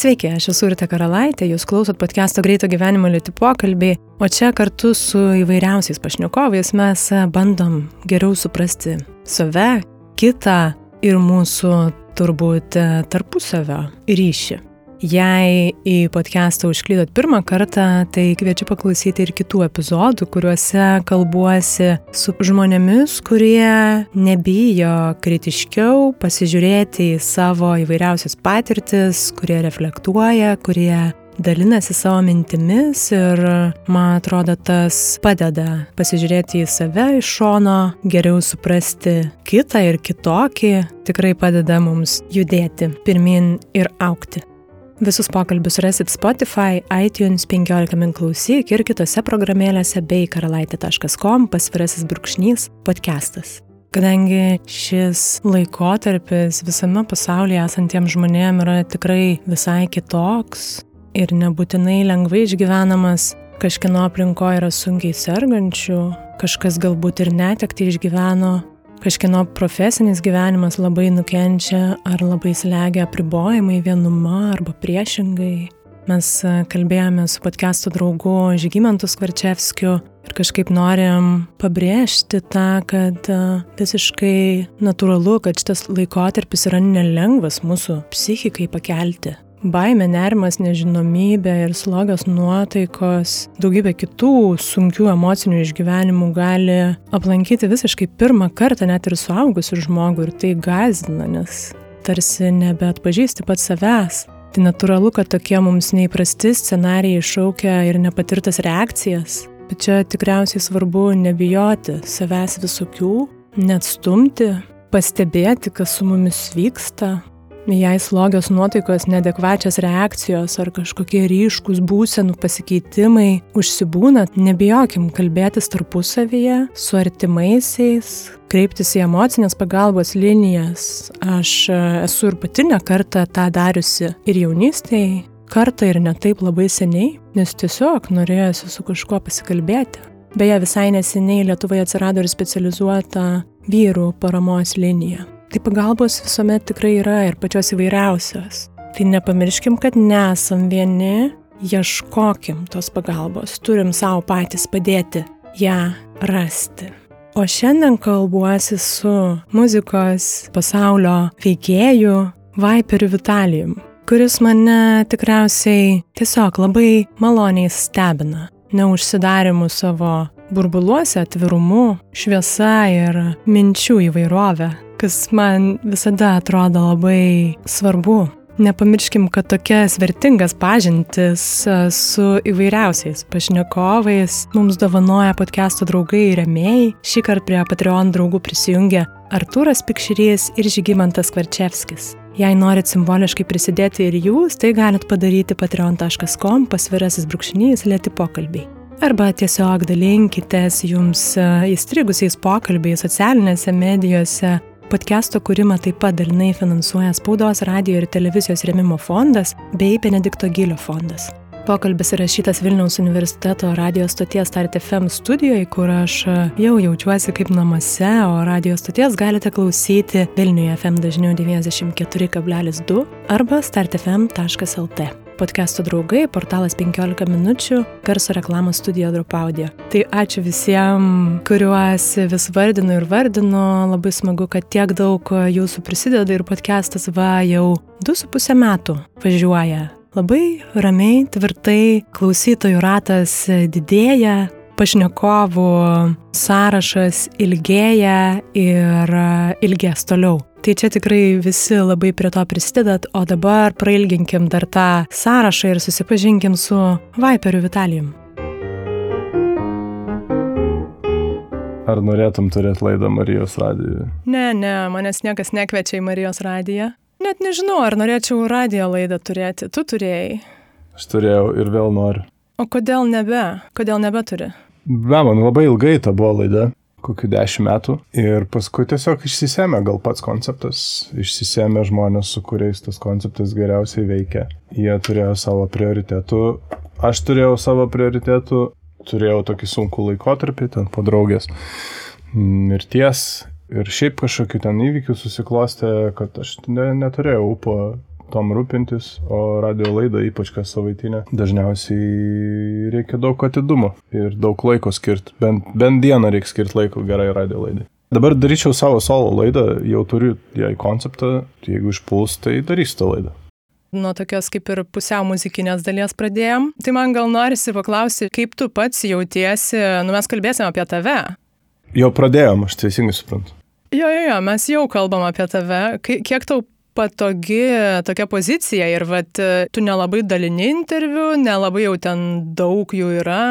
Sveiki, aš esu Urte Karalaitė, jūs klausot podcast'o Greito gyvenimo lėti pokalbį, o čia kartu su įvairiausiais pašnekovais mes bandom geriau suprasti save, kitą ir mūsų turbūt tarpusavio ryšį. Jei į podcastą užklydot pirmą kartą, tai kviečiu paklausyti ir kitų epizodų, kuriuose kalbuosi su žmonėmis, kurie nebijo kritiškiau pasižiūrėti į savo įvairiausias patirtis, kurie reflektuoja, kurie dalinasi savo mintimis ir man atrodo tas padeda pasižiūrėti į save iš šono, geriau suprasti kitą ir kitokį, tikrai padeda mums judėti pirmin ir aukti. Visus pokalbius rasit Spotify, iTunes 15 min klausyk ir kitose programėlėse bei karalaitė.com pasvirasis brūkšnys podcastas. Kadangi šis laikotarpis visame pasaulyje esantiems žmonėms yra tikrai visai kitoks ir nebūtinai lengvai išgyvenamas, kažkieno aplinkoje yra sunkiai sergančių, kažkas galbūt ir netekti išgyveno, kažkieno profesinis gyvenimas labai nukenčia ar labai slegia apribojimai vienuma arba priešingai. Mes e, kalbėjome su podcast'o draugu Žygimantu Skvarčevskiu ir kažkaip norim pabrėžti tą, kad e, visiškai natūralu, kad šitas laikotarpis yra nelengvas mūsų psichikai pakelti. Baimė, nerimas, nežinomybė ir slogios nuotaikos, daugybė kitų sunkių emocinių išgyvenimų gali aplankyti visiškai pirmą kartą net ir suaugusių žmogų ir tai gazdina, nes tarsi nebeatpažįsti pats savęs. Tai natūralu, kad tokie mums neįprasti scenarijai iššaukia ir nepatirtas reakcijas. Bet čia tikriausiai svarbu nebijoti savęs visokių, net stumti, pastebėti, kas su mumis vyksta, Jei slogios nuotaikos, nedekvačios reakcijos ar kažkokie ryškus būsenų pasikeitimai užsibūnat, nebijokim kalbėtis tarpusavyje, su artimaisiais, kreiptis į emocinės pagalbos linijas. Aš e, esu ir pati ne kartą tą dariusi ir jaunystėje, kartą ir ne taip labai seniai, nes tiesiog norėjusi su kažkuo pasikalbėti. Beje, visai neseniai Lietuvoje atsirado ir specializuota vyrų paramos linija. Tai pagalbos visuomet tikrai yra ir pačios įvairiausios. Tai nepamirškim, kad nesam vieni, ieškokim tos pagalbos, turim savo patys padėti ją rasti. O šiandien kalbuosi su muzikos pasaulio veikėju Viperiu Vitalijum, kuris mane tikriausiai tiesiog labai maloniai stebina, neužsidarimu savo burbuluose, atvirumu, šviesa ir minčių įvairovė kas man visada atrodo labai svarbu. Nepamirškim, kad tokias vertingas pažintis e, su įvairiausiais pašnekovais mums dovanoja podcast'o draugai ir remėjai. Šį kartą prie Patreon draugų prisijungia Artūras Pikšyrys ir Žygimantas Kvarčevskis. Jei norit simboliškai prisidėti ir jūs, tai galit padaryti patreon.com pasvirasis brūkšnys lėti pokalbiai arba tiesiog dalinkitės jums e, įstrigusiais pokalbiais socialinėse medijose Podcast'o kūrimą taip pat dalinai finansuoja Spaudos, radio ir televizijos remimo fondas bei Benedikto Gilio fondas. Pokalbis įrašytas Vilniaus universiteto radio stoties Start FM studijoje, kur aš jau jaučiuosi kaip namuose, o radio stoties galite klausyti Vilniuje FM dažniau 94,2 arba startfm.lt podcast'o draugai, portalas 15 minučių, garso reklamos studija Drop Audio. Tai ačiū visiems, kuriuos vis vardinu ir vardinu. Labai smagu, kad tiek daug jūsų prisideda ir podcastas va jau 2,5 metų važiuoja. Labai ramiai, tvirtai, klausytojų ratas didėja, pašnekovų sąrašas ilgėja ir ilgės toliau. Tai čia tikrai visi labai prie to prisidedat, o dabar prailginkim dar tą sąrašą ir susipažinkim su Viperiu Vitalijum. Ar norėtum turėti laidą Marijos radijoje? Ne, ne, manęs niekas nekviečia į Marijos radiją. Net nežinau, ar norėčiau radijo laidą turėti. Tu turėjai. Aš turėjau ir vėl noriu. O kodėl nebe? Kodėl nebeturi? Be man labai ilgai ta buvo laida kokių dešimt metų. Ir paskui tiesiog išsisėmė gal pats konceptas, išsisėmė žmonės, su kuriais tas konceptas geriausiai veikia. Jie turėjo savo prioritetų, aš turėjau savo prioritetų, turėjau tokį sunkų laikotarpį ten po draugės mirties ir šiaip kažkokių ten įvykių susiklostė, kad aš ne, neturėjau upo tom rūpintis, o radio laida, ypač kas savaitinė, dažniausiai reikia daug atidumo ir daug laiko skirti. Bent, bent dieną reikia skirti laiko gerai radio laidai. Dabar daryčiau savo solo laidą, jau turiu jai konceptą, jeigu išpuls, tai darysiu tą laidą. Nuo tokios kaip ir pusiau muzikinės dalies pradėjom. Tai man gal norisi paklausti, kaip tu pats jautiesi, nu mes kalbėsime apie tave. Jau pradėjom, aš teisingai suprantu. Jo, jo, jo, mes jau kalbam apie tave. Kiek tau patogi tokia pozicija ir vat, tu nelabai dalini interviu, nelabai jau ten daug jų yra.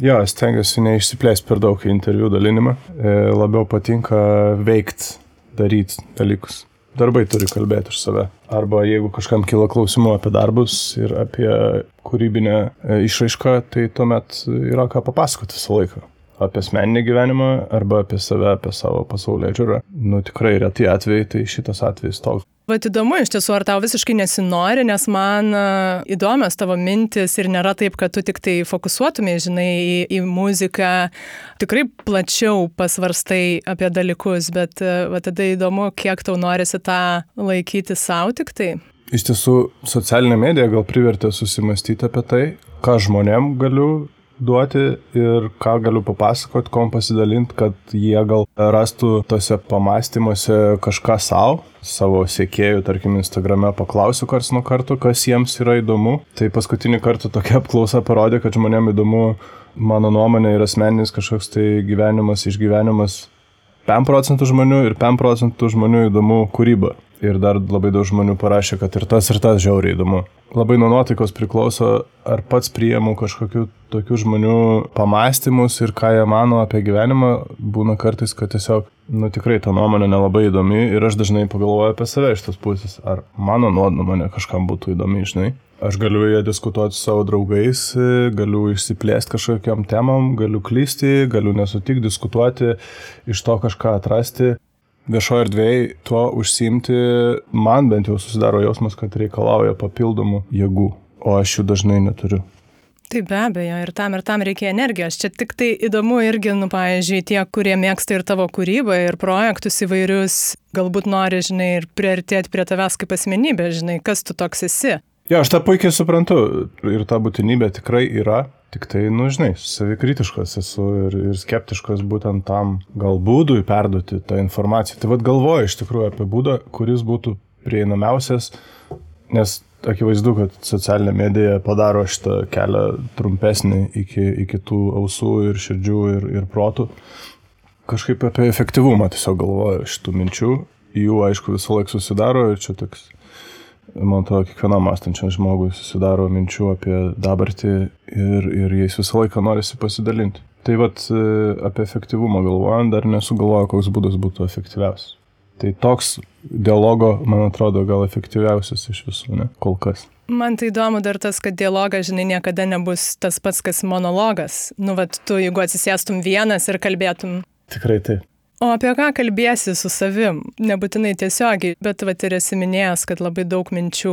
Jo, aš stengiuosi neišsiplėsti per daug interviu dalinimą. E, labiau patinka veikti, daryti dalykus. Darbai turi kalbėti už save. Arba jeigu kažkam kyla klausimų apie darbus ir apie kūrybinę e, išraišką, tai tuomet yra ką papasakoti visą laiką apie asmeninį gyvenimą arba apie save, apie savo pasaulio žiūrą. Nu tikrai retai atvejai, tai šitas atvejis toks. Vat įdomu iš tiesų, ar tau visiškai nesinori, nes man įdomios tavo mintis ir nėra taip, kad tu tik tai fokusuotumai, žinai, į, į muziką, tikrai plačiau pasvarstai apie dalykus, bet va tada įdomu, kiek tau norisi tą laikyti savo tik tai. Iš tiesų, socialinė medija gal privertė susimastyti apie tai, ką žmonėm galiu duoti ir ką galiu papasakoti, kom pasidalinti, kad jie gal rastų tose pamastymuose kažką savo, savo sėkėjų, tarkim, Instagrame paklausiu kars nuo karto, kas jiems yra įdomu. Tai paskutinį kartą tokia apklausa parodė, kad žmonėm įdomu mano nuomonė ir asmeninis kažkoks tai gyvenimas, išgyvenimas 5 procentų žmonių ir 5 procentų žmonių įdomu kūryba ir dar labai daug žmonių parašė, kad ir tas, ir tas žiauriai įdomu. Labai nuo nuotaikos priklauso, ar pats priimu kažkokių tokių žmonių pamastymus ir ką jie mano apie gyvenimą. Būna kartais, kad tiesiog, nu tikrai ta nuomonė nelabai įdomi ir aš dažnai pagalvoju apie save iš tos pusės, ar mano nuomonė kažkam būtų įdomi, žinai. Aš galiu ją diskutuoti su savo draugais, galiu išsiplėsti kažkokiam temam, galiu klysti, galiu nesutikti, diskutuoti, iš to kažką atrasti viešoje erdvėje tuo užsimti, man bent jau susidaro jausmas, kad reikalauja papildomų jėgų, o aš jų dažnai neturiu. Taip be abejo, ir tam ir tam reikia energijos. Čia tik tai įdomu irgi, nu, pavyzdžiui, tie, kurie mėgsta ir tavo kūrybą, ir projektus įvairius, galbūt nori, žinai, ir priartėti prie tavęs kaip asmenybė, žinai, kas tu toks esi. Ja, aš tą puikiai suprantu ir ta būtinybė tikrai yra, Tik tai, nu, žinai, savikritiškas esu ir, ir skeptiškas būtent tam gal būdui perduoti tą informaciją. Tai vad galvoju iš tikrųjų apie būdą, kuris būtų prieinamiausias, nes akivaizdu, kad socialinė medija padaro šitą kelią trumpesnį iki, iki tų ausų ir širdžių ir, ir protų. Kažkaip apie efektyvumą tiesiog galvoju šitų minčių. Jų, aišku, visą laiką susidaro ir čia toks man atrodo, kiekvienam mąstančiam žmogui susidaro minčių apie dabartį ir, ir jais visą laiką norisi pasidalinti. Tai vad e, apie efektyvumą galvojant, dar nesugalvoju, koks būdas būtų efektyviausias. Tai toks dialogo, man atrodo, gal efektyviausias iš visų, ne, kol kas. Man tai įdomu dar tas, kad dialogas, žinai, niekada nebus tas pats, kas monologas. Nu, vad, tu, jeigu atsisėstum vienas ir kalbėtum. Tikrai taip. O apie ką kalbėsi su savim? Nebūtinai tiesiogiai, bet va ir esi minėjęs, kad labai daug minčių,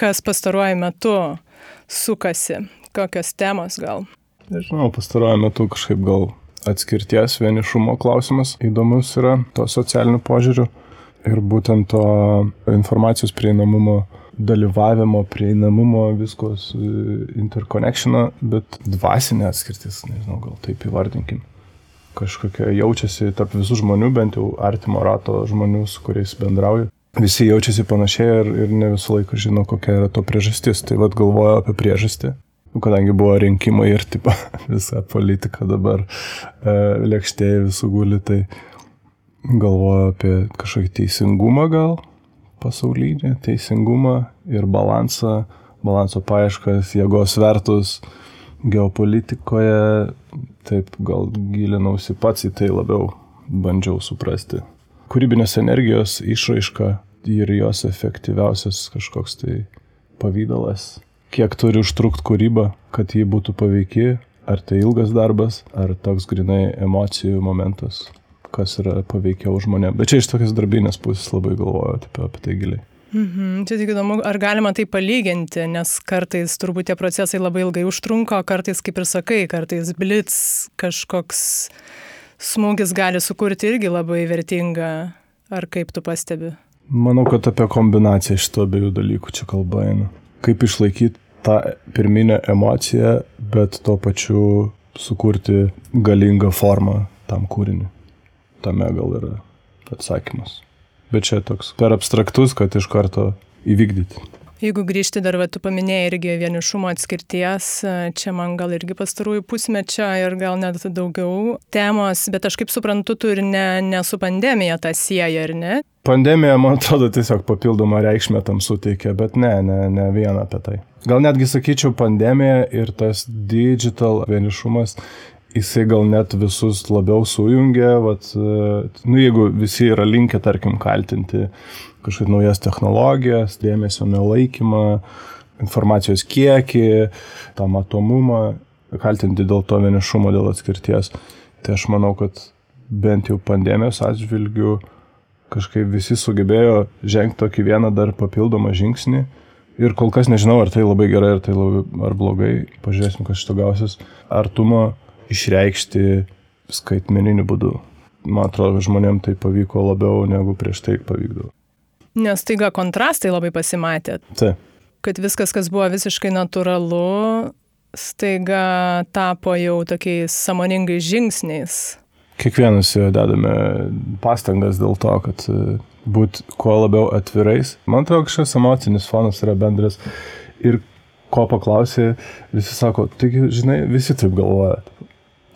kas pastaruoju metu sukasi, kokios temos gal. Nežinau, pastaruoju metu kažkaip gal atskirties vienišumo klausimas įdomus yra to socialiniu požiūriu ir būtent to informacijos prieinamumo dalyvavimo, prieinamumo, viskos interconnectiono, bet dvasinė atskirtis, nežinau, gal taip įvardinkim kažkokia jaučiasi tarp visų žmonių, bent jau artimo rato žmonių, su kuriais bendrauju. Visi jaučiasi panašiai ir, ir ne visą laiką žino, kokia yra to priežastis. Tai vad galvoju apie priežastį. Nu, kadangi buvo rinkimai ir tipo, visa politika dabar e, lėkštėje visų guli, tai galvoju apie kažkokį teisingumą gal, pasaulinį teisingumą ir balansą, balanso paieškas, jėgos vertus geopolitikoje, taip gal gilinausi pats į tai labiau, bandžiau suprasti. Kūrybinės energijos išraiška ir jos efektyviausias kažkoks tai pavydalas. Kiek turi užtrukti kūryba, kad ji būtų paveiki, ar tai ilgas darbas, ar toks grinai emocijų momentas, kas yra paveikiau žmonėms. Bet čia iš tokios darbinės pusės labai galvoju apie, apie tai giliai. Mhm. Čia tik įdomu, ar galima tai palyginti, nes kartais turbūt tie procesai labai ilgai užtrunka, o kartais, kaip ir sakai, kartais blitz kažkoks smūgis gali sukurti irgi labai vertingą, ar kaip tu pastebi? Manau, kad apie kombinaciją šitų abiejų dalykų čia kalba eina. Kaip išlaikyti tą pirminę emociją, bet tuo pačiu sukurti galingą formą tam kūriniui. Tame gal yra atsakymas. Bet čia toks per abstraktus, kad iš karto įvykdyti. Jeigu grįžti dar, va, tu paminėjai irgi vienišumo atskirties, čia man gal irgi pastarųjų pusmečio ir gal net daugiau temos, bet aš kaip suprantu, tu ir ne, ne su pandemija tą sieja, ar ne? Pandemija, man atrodo, tiesiog papildomą reikšmę tam suteikia, bet ne, ne, ne vieną apie tai. Gal netgi sakyčiau, pandemija ir tas digital vienišumas jisai gal net visus labiau sujungia, vat, nu, jeigu visi yra linkę, tarkim, kaltinti kažkokias naujas technologijas, dėmesio nelaikymą, informacijos kiekį, tą matomumą, kaltinti dėl to vienišumo, dėl atskirties. Tai aš manau, kad bent jau pandemijos atžvilgių kažkaip visi sugebėjo žengti tokį vieną dar papildomą žingsnį. Ir kol kas nežinau, ar tai labai gerai, ar tai labai, ar blogai. Pažiūrėsim, kas šito gausis. Artumo išreikšti skaitmeniniu būdu. Man atrodo, žmonėm tai pavyko labiau negu prieš tai pavykdavo. Nes taiga kontrastai labai pasimatė. Taip. Kad viskas, kas buvo visiškai natūralu, staiga tapo jau tokiais samoningais žingsniais. Kiekvienas dedame pastangas dėl to, kad e, būt kuo labiau atvirais. Man atrodo, kažkoks emocinis fonas yra bendras. Ir ko paklausė, visi sako, taigi, žinai, visi taip galvoja.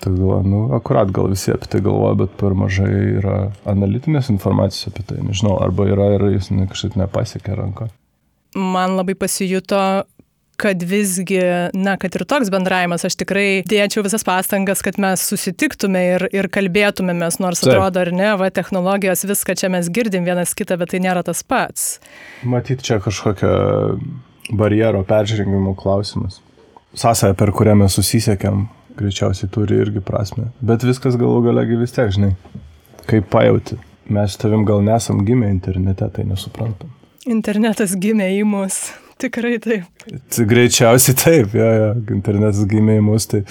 Tai galvoju, nu, akurat gal visi apie tai galvoja, bet per mažai yra analitinės informacijos apie tai. Nežinau, arba yra ir jis ne, kažkaip nepasiekė ranką. Man labai pasijuto, kad visgi, na, kad ir toks bendravimas, aš tikrai dėčiau visas pastangas, kad mes susitiktume ir, ir kalbėtumėmės, nors Taip. atrodo, ar ne, va, technologijos viską čia mes girdim vienas kitą, bet tai nėra tas pats. Matyt, čia kažkokia barjero peržengimo klausimas. Sąsaja, per kurią mes susisiekėm, greičiausiai turi irgi prasme. Bet viskas galų galegi vis tiek, žinai, kaip pajauti. Mes tavim gal nesam gimę internete, tai nesuprantam. Internetas gimė į mus. Tikrai taip. Tai greičiausiai taip, jo, jo, internetas gimė į mus, tai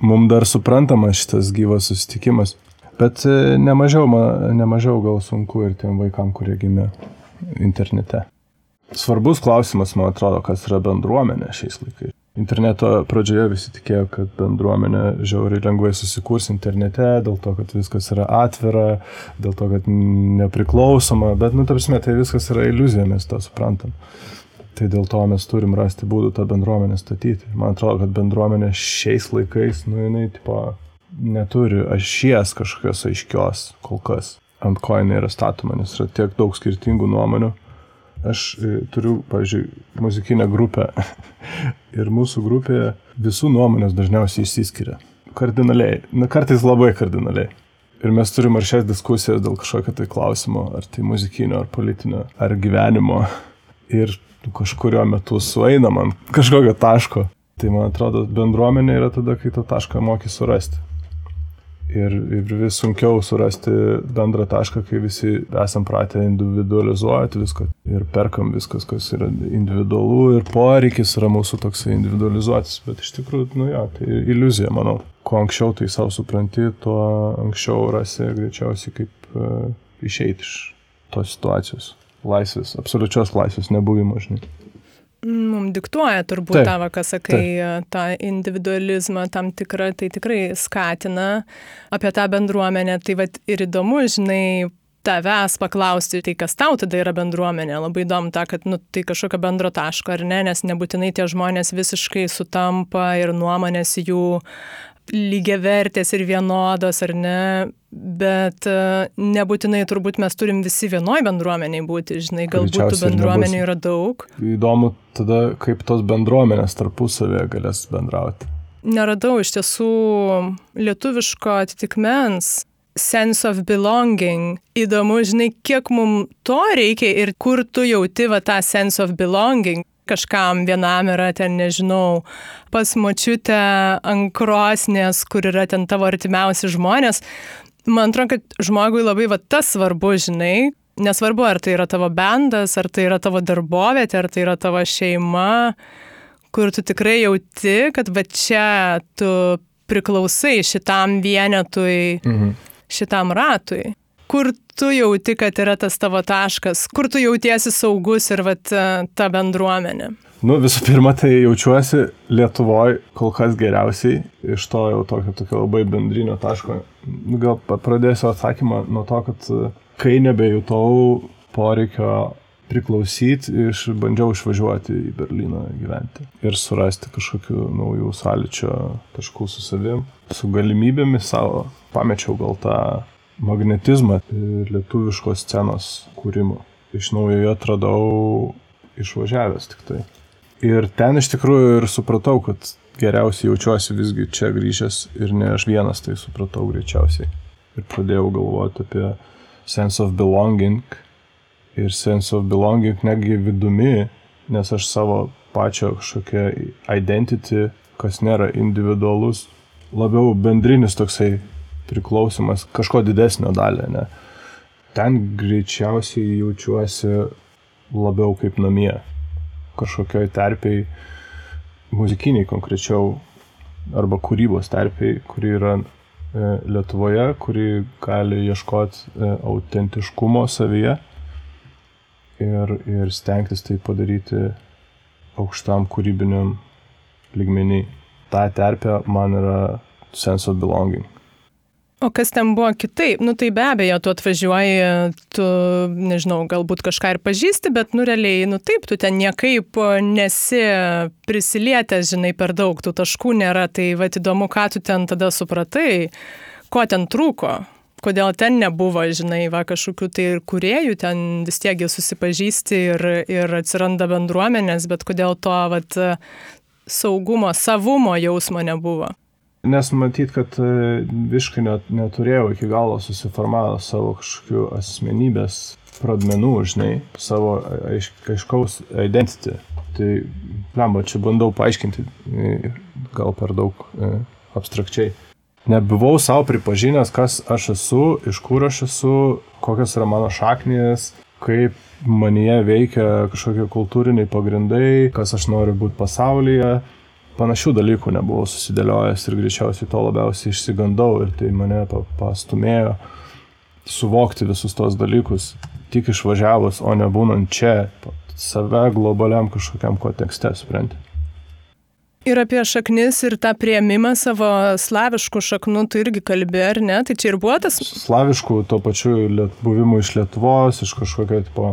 mums dar suprantama šitas gyvas susitikimas. Bet e, nemažiau, nemažiau gal sunku ir tiem vaikam, kurie gimė internete. Svarbus klausimas, man atrodo, kas yra bendruomenė šiais laikais. Interneto pradžioje visi tikėjo, kad bendruomenė žiauriai lengvai susikurs internete, dėl to, kad viskas yra atvira, dėl to, kad nepriklausoma, bet, nu, tarsi, tai viskas yra iliuzija, mes tą suprantam. Tai dėl to mes turim rasti būdų tą bendruomenę statyti. Man atrodo, kad bendruomenė šiais laikais, nu, jinai, tipo, neturi ašies kažkokios aiškios kol kas, ant ko jinai yra statoma, nes yra tiek daug skirtingų nuomonių Aš e, turiu, pavyzdžiui, muzikinę grupę ir mūsų grupėje visų nuomonės dažniausiai išsiskiria. Kardinaliai, na kartais labai kardinaliai. Ir mes turime ar šias diskusijas dėl kažkokio tai klausimo, ar tai muzikinio, ar politinio, ar gyvenimo. Ir kažkurio metu sueinam ant kažkokio taško. Tai man atrodo, bendruomenė yra tada, kai tą tašką moki surasti ir, ir vis sunkiau surasti bendrą tašką, kai visi esam pratę individualizuoti viską ir perkam viskas, kas yra individualu ir poreikis yra mūsų toksai individualizuotis, bet iš tikrųjų, nu jo, tai iliuzija, manau. Kuo anksčiau tai savo supranti, tuo anksčiau rasi greičiausiai kaip uh, išeiti iš tos situacijos. Laisvės, absoliučios laisvės nebuvimo, žinai. Mums diktuoja turbūt taip, tavo, ką sakai, taip. tą individualizmą tam tikrą, tai tikrai skatina apie tą bendruomenę. Tai vad ir įdomu, žinai, tavęs paklausti, tai kas tau tada yra bendruomenė. Labai įdomu ta, kad nu, tai kažkokio bendro taško ar ne, nes nebūtinai tie žmonės visiškai sutampa ir nuomonės jų lygiavertės ir vienodos, ar ne, bet e, nebūtinai turbūt mes turim visi vienoj bendruomeniai būti, žinai, galbūt tų bendruomenių yra daug. Įdomu tada, kaip tos bendruomenės tarpusavėje galės bendrauti. Neradau iš tiesų lietuviško atitikmens sense of belonging. Įdomu, žinai, kiek mums to reikia ir kur tu jauti va tą sense of belonging kažkam vienam yra ten, nežinau, pas močiutę ant krosnės, kur yra ten tavo artimiausi žmonės. Man atrodo, kad žmogui labai va tas svarbu, žinai, nesvarbu, ar tai yra tavo bendas, ar tai yra tavo darbovietė, ar tai yra tavo šeima, kur tu tikrai jauti, kad va čia tu priklausai šitam vienetui, mhm. šitam ratui. kur tu jauti, kad yra tas tavo taškas, kur tu jautiesi saugus ir vat, ta bendruomenė? Nu, visų pirma, tai jaučiuosi Lietuvoje kol kas geriausiai, iš to jau tokio, tokio labai bendrinio taško. Nu, gal pradėsiu atsakymą nuo to, kad kai nebejutau poreikio priklausyti, išbandžiau išvažiuoti į Berliną gyventi ir surasti kažkokių naujų sąlyčio taškų su savim, su galimybėmis savo. Pamečiau gal tą magnetizmą lietuviškos scenos kūrimo. Iš naujo jį atradau išvažiavęs tik tai. Ir ten iš tikrųjų ir supratau, kad geriausiai jaučiuosi visgi čia grįžęs ir ne aš vienas tai supratau greičiausiai. Ir pradėjau galvoti apie sense of belonging ir sense of belonging netgi vidumi, nes aš savo pačio kažkokia identity, kas nėra individualus, labiau bendrinis toksai priklausimas kažko didesnio dalį, ne. Ten greičiausiai jaučiuosi labiau kaip namie, kažkokioj terpiai, muzikiniai konkrečiau, arba kūrybos terpiai, kuri yra e, Lietuvoje, kuri gali ieškoti e, autentiškumo savyje ir, ir stengtis tai padaryti aukštam kūrybiniam lygmenį. Ta terpė man yra sense of belonging. O kas ten buvo kitaip? Nu tai be abejo, tu atvažiuoji, tu, nežinau, galbūt kažką ir pažįsti, bet nu realiai, nu taip, tu ten niekaip nesi prisilietęs, žinai, per daug, tų taškų nėra, tai va įdomu, ką tu ten tada supratai, ko ten trūko kodėl ten nebuvo, žinai, va kažkokių tai ir kuriejų, ten vis tiek susipažįsti ir, ir atsiranda bendruomenės, bet kodėl to vat, saugumo, savumo jausmo nebuvo. Nes matyt, kad e, visiškai net, neturėjau iki galo susiformavęs savo kažkokių asmenybės pradmenų, žinai, savo aiš, aiškaus identity. Tai, lemba, čia bandau paaiškinti, e, gal per daug e, abstrakčiai nebuvau savo pripažinęs, kas aš esu, iš kur aš esu, kokios yra mano šaknės, kaip manyje veikia kažkokie kultūriniai pagrindai, kas aš noriu būti pasaulyje. Panašių dalykų nebuvau susidėliojęs ir greičiausiai to labiausiai išsigandau ir tai mane pastumėjo suvokti visus tos dalykus tik išvažiavus, o ne būnant čia, save globaliam kažkokiam kontekste, suprantate. Ir apie šaknis ir tą prieimimą savo slaviškų šaknų, tu irgi kalbė, ar ne? Tai čia ir buvo tas? Slaviškų, tuo pačiu buvimu iš Lietuvos, iš kažkokio tipo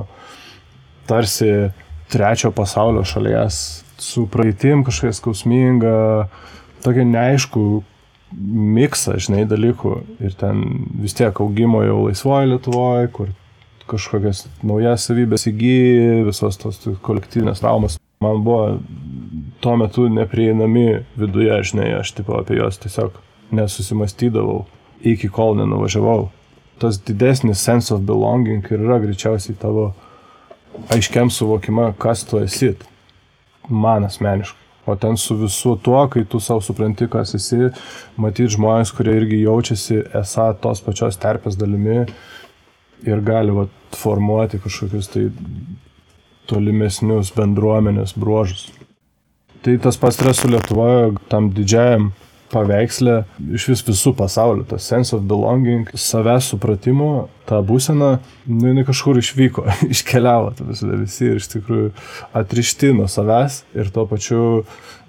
tarsi trečio pasaulio šalies su praeitim kažkokia skausminga, tokia neaišku miksą, žinai, dalykų. Ir ten vis tiek augimo jau laisvoje Lietuvoje, kur kažkokias naujas savybės įgyji, visos tos kolektyvinės traumas. Man buvo tuo metu neprieinami viduje, žinai, aš tipo apie juos tiesiog nesusimastydavau, iki kol nenuvažiavau. Tas didesnis sense of belonging ir yra greičiausiai tavo aiškiam suvokima, kas tu esi. Man asmeniškai. O ten su visu tuo, kai tu savo supranti, kas esi, matyti žmonės, kurie irgi jaučiasi esą tos pačios terpės dalimi ir gali vat, formuoti kažkokius tai tolimesnius bendruomenės bruožus. Tai tas pats yra su Lietuvoje, tam didžiajam paveikslė iš vis visų pasaulio, tas sense of belonging, savęs supratimo, ta būsena, nu, jinai kažkur išvyko, iškeliavo, visada visi ir iš tikrųjų atrišti nuo savęs ir tuo pačiu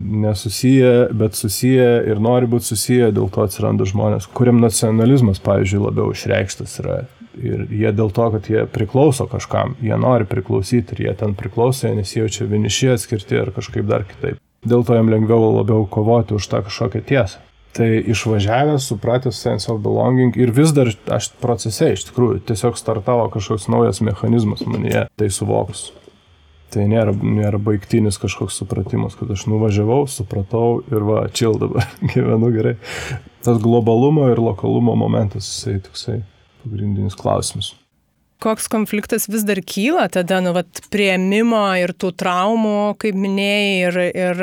nesusiję, bet susiję ir nori būti susiję, dėl to atsiranda žmonės, kuriam nacionalizmas, pavyzdžiui, labiau išreikštas yra. Ir jie dėl to, kad jie priklauso kažkam, jie nori priklausyti ir jie ten priklauso, jie nesijaučia vieniši atskirti ar kažkaip dar kitaip. Dėl to jam lengviau labiau kovoti už tą kažkokią tiesą. Tai išvažiavęs, supratęs sense of belonging ir vis dar aš procese iš tikrųjų tiesiog startavo kažkoks naujas mechanizmas manyje, tai suvokus. Tai nėra, nėra baigtinis kažkoks supratimas, kad aš nuvažiavau, supratau ir va, čil dabar gyvenu gerai. Tas globalumo ir lokalumo momentas, jisai toksai pagrindinis klausimas. Koks konfliktas vis dar kyla tada, nu, vat, prieimimo ir tų traumų, kaip minėjai, ir, ir,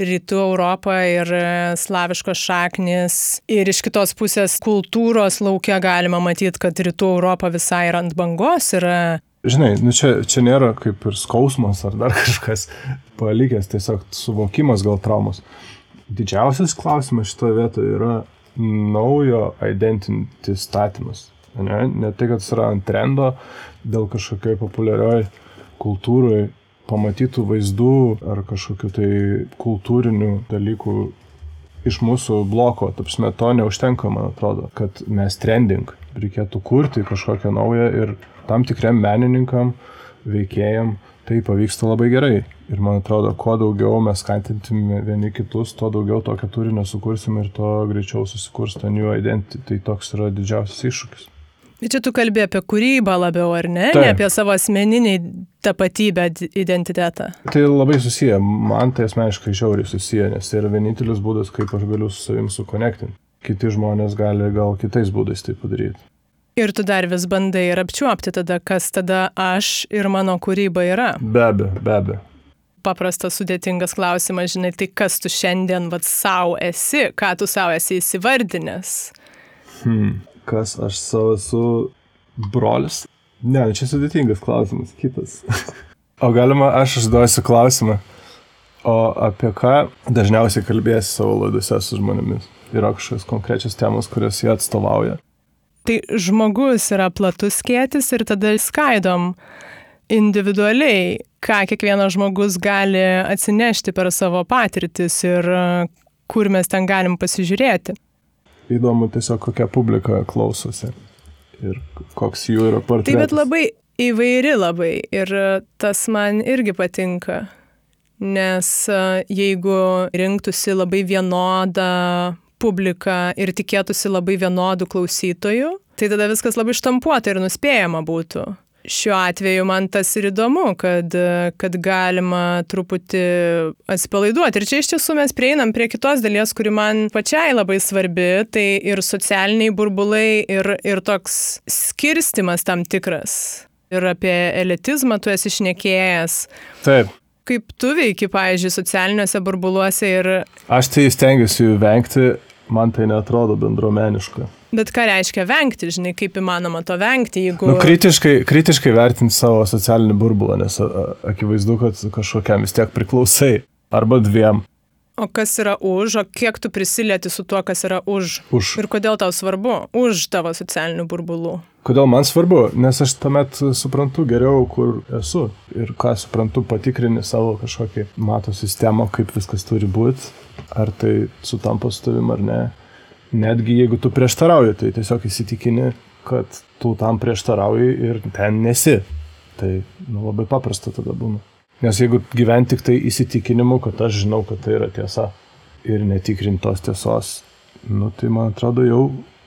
ir rytų Europą, ir slaviškos šaknis. Ir iš kitos pusės kultūros laukia galima matyti, kad rytų Europa visai yra ant bangos. Ir... Žinai, nu čia, čia nėra kaip ir skausmas ar dar kažkas palikęs, tiesiog suvokimas gal traumos. Didžiausias klausimas šitoje vietoje yra naujo identity statymas. Ne, ne tai, kad yra ant trendo dėl kažkokioj populiarioj kultūrai pamatytų vaizdų ar kažkokių tai kultūrinių dalykų iš mūsų bloko, tapsme, to neužtenka, man atrodo, kad mes trending, reikėtų kurti kažkokią naują ir tam tikriam menininkam, veikėjam tai pavyksta labai gerai. Ir man atrodo, kuo daugiau mes skatintume vieni kitus, tuo daugiau tokio turinio sukursim ir tuo greičiau susikurs ta new identity. Tai toks yra didžiausias iššūkis. Bet čia tu kalbė apie kūrybą labiau, ar ne? Taip. Ne apie savo asmeninį tapatybę, identitetą. Tai labai susiję, man tai asmeniškai žiauriai susiję, nes tai yra vienintelis būdas, kaip aš galiu su savim sukonektinti. Kiti žmonės gali gal kitais būdais tai padaryti. Ir tu dar vis bandai ir apčiuopti tada, kas tada aš ir mano kūryba yra. Be abejo, be abejo. Paprastas, sudėtingas klausimas, žinai, tai kas tu šiandien vad savo esi, ką tu savo esi įsivardinęs. Hmm kas aš savo esu brolis? Ne, čia sudėtingas klausimas, kitas. o galima, aš užduosiu klausimą. O apie ką dažniausiai kalbėsi savo laidose su žmonėmis? Yra kažkokios konkrečios temos, kurias jie atstovauja? Tai žmogus yra platus skėtis ir tada skaidom individualiai, ką kiekvienas žmogus gali atsinešti per savo patirtis ir kur mes ten galim pasižiūrėti įdomu tiesiog kokia publika klausosi ir koks jų yra portretas. Taip, bet labai įvairi labai ir tas man irgi patinka, nes e, jeigu rinktųsi labai vienodą publiką ir tikėtųsi labai vienodų klausytojų, tai tada viskas labai štampuota ir nuspėjama būtų šiuo atveju man tas ir įdomu, kad, kad galima truputį atsipalaiduoti. Ir čia iš tiesų mes prieinam prie kitos dalies, kuri man pačiai labai svarbi, tai ir socialiniai burbulai, ir, ir toks skirstimas tam tikras. Ir apie elitizmą tu esi išnekėjęs. Taip. Kaip tu veiki, pavyzdžiui, socialiniuose burbuluose ir... Aš tai stengiuosi jų vengti, man tai netrodo bendromeniška. Bet ką reiškia vengti, žinai, kaip įmanoma to vengti, jeigu... Nu, kritiškai, kritiškai vertinti savo socialinį burbulą, nes akivaizdu, kad kažkokiam vis tiek priklausai. Arba dviem. O kas yra už, o kiek tu prisilieti su tuo, kas yra už? Už. Ir kodėl tau svarbu? Už tavo socialinių burbulų. Kodėl man svarbu? Nes aš tuomet suprantu geriau, kur esu. Ir ką suprantu, patikrini savo kažkokį mato sistemą, kaip viskas turi būti. Ar tai sutampa su tavim ar ne netgi jeigu tu prieštarauji, tai tiesiog įsitikini, kad tu tam prieštarauji ir ten nesi. Tai nu, labai paprasta tada būna. Nes jeigu gyventi tik tai įsitikinimu, kad aš žinau, kad tai yra tiesa ir netikrintos tiesos, nu, tai man atrodo jau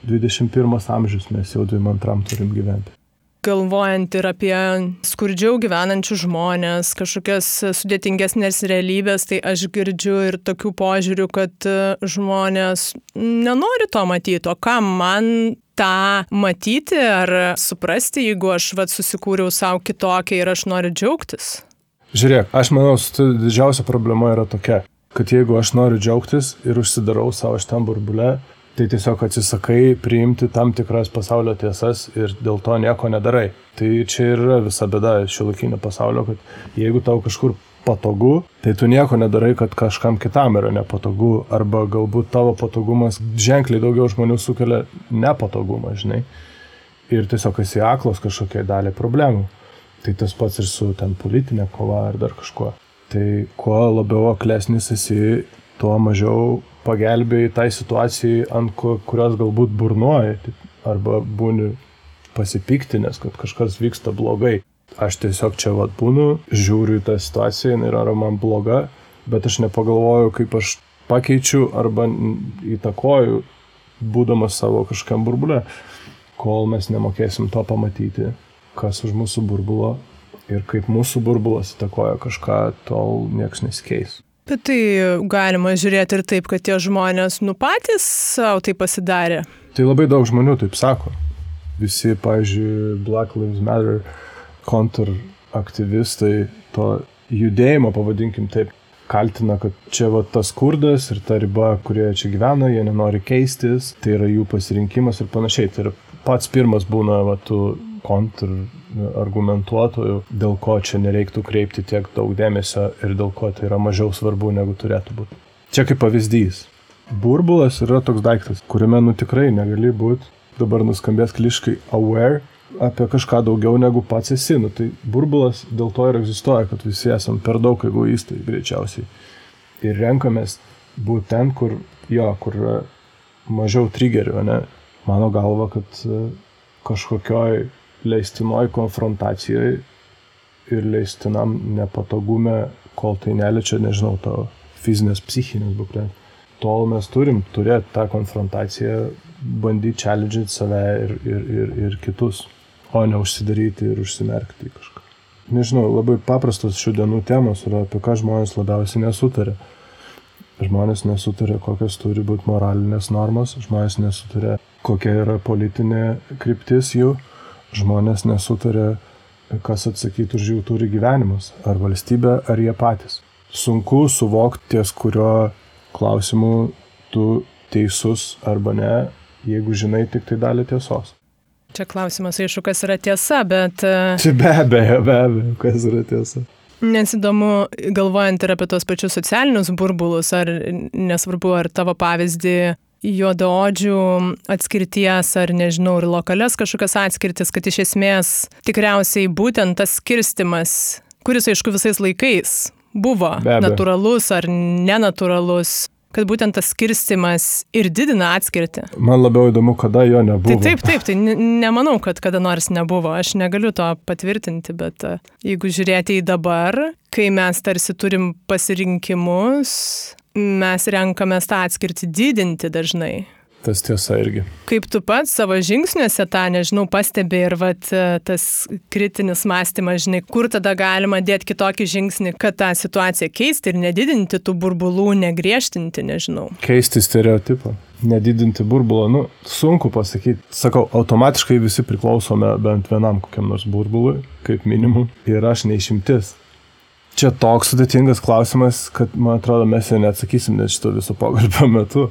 21 amžius mes jau 22 turim gyventi galvojant ir apie skurdžiau gyvenančius žmonės, kažkokias sudėtingesnės realybės, tai aš girdžiu ir tokių požiūrių, kad e, žmonės nenori to matyti, o kam man tą matyti ar suprasti, jeigu aš vat, susikūriau savo kitokią ir aš noriu džiaugtis. Žiūrėk, aš manau, didžiausia problema yra tokia, kad jeigu aš noriu džiaugtis ir užsidarau savo šitam burbulę, tai tiesiog atsisakai priimti tam tikras pasaulio tiesas ir dėl to nieko nedarai. Tai čia ir yra visa bėda šiuolaikinio pasaulio, kad jeigu tau kažkur patogu, tai tu nieko nedarai, kad kažkam kitam yra nepatogu, arba galbūt tavo patogumas ženkliai daugiau žmonių sukelia nepatogumą, žinai. Ir tiesiog esi aklos kažkokiai dalį problemų. Tai tas pats ir su ten politinė kova ar dar kažkuo. Tai kuo labiau aklesnis esi, tuo mažiau pagelbėjai tai situacijai, ant kurios galbūt burnuoji arba būni pasipiktinęs, kad kažkas vyksta blogai. Aš tiesiog čia vad būnu, žiūriu į tą situaciją, jinai yra man bloga, bet aš nepagalvoju, kaip aš pakeičiu arba įtakoju, būdamas savo kažkam burbulė, kol mes nemokėsim to pamatyti, kas už mūsų burbulo ir kaip mūsų burbulas įtakoja kažką, tol niekas nesikeis. Bet tai galima žiūrėti ir taip, kad tie žmonės nu patys savo tai pasidarė. Tai labai daug žmonių taip sako. Visi, pavyzdžiui, Black Lives Matter kontraktyvistai to judėjimo, pavadinkim taip, kaltina, kad čia va tas kurdas ir ta riba, kurioje čia gyvena, jie nenori keistis, tai yra jų pasirinkimas ir panašiai. Tai yra pats pirmas būna va tų kontrargumentuotojų, dėl ko čia nereiktų kreipti tiek daug dėmesio ir dėl ko tai yra mažiau svarbu negu turėtų būti. Čia kaip pavyzdys. Burbulas yra toks daiktas, kuriame nu tikrai negali būti dabar nuskambės kliškai aware apie kažką daugiau negu pats esi. Nu, tai burbulas dėl to ir egzistuoja, kad visi esam per daug egoistai greičiausiai. Ir renkamės būti ten, kur jo, kur mažiau trigerių, ne? Mano galva, kad e, kažkokioj leistinoj konfrontacijoje ir leistinam nepatogume, kol tai neliečia, nežinau, to fizinės, psichinės būklės. Tol mes turim turėti tą konfrontaciją, bandyti challenge save ir, ir, ir, ir kitus, o ne užsidaryti ir užsimerkti kažką. Nežinau, labai paprastos šių dienų temos yra, apie ką žmonės labiausiai nesutarė. Žmonės nesutarė, kokios turi būti moralinės normos, žmonės nesutarė, kokia yra politinė kryptis jų, žmonės nesutarė, kas atsakytų už jų turi gyvenimus, ar valstybė, ar jie patys. Sunku suvokti ties kurio klausimu tu teisus arba ne, jeigu žinai tik tai dalį tiesos. Čia klausimas, aišku, kas yra tiesa, bet... E, Čia be abejo, be abejo, kas yra tiesa. Nes įdomu, galvojant ir apie tos pačius socialinius burbulus, ar nesvarbu, ar tavo pavyzdį juodaodžių atskirties ar nežinau, ir lokalias kažkokias atskirtis, kad iš esmės tikriausiai būtent tas skirstimas, kuris aišku visais laikais buvo natūralus ar nenatūralus, kad būtent tas skirstimas ir didina atskirtį. Man labiau įdomu, kada jo nebuvo. Tai taip, taip, tai nemanau, kad kada nors nebuvo. Aš negaliu to patvirtinti, bet e, jeigu žiūrėti į dabar, kai mes tarsi turim pasirinkimus, mes renkamės tą atskirtį didinti dažnai. Tas tiesa irgi. Kaip tu pats savo žingsniuose tą, nežinau, pastebi ir vat, tas kritinis mąstymas, žinai, kur tada galima dėti kitokį žingsnį, kad tą situaciją keisti ir nedidinti tų burbulų, negriežtinti, nežinau. Keisti stereotipą, nedidinti burbulo, nu, sunku pasakyti. Sakau, automatiškai visi priklausome bent vienam kokiam nors burbului, kaip minimum, ir aš neišimtis. Čia toks sudėtingas klausimas, kad man atrodo mes jo neatsakysim net šito viso pokalbio metu.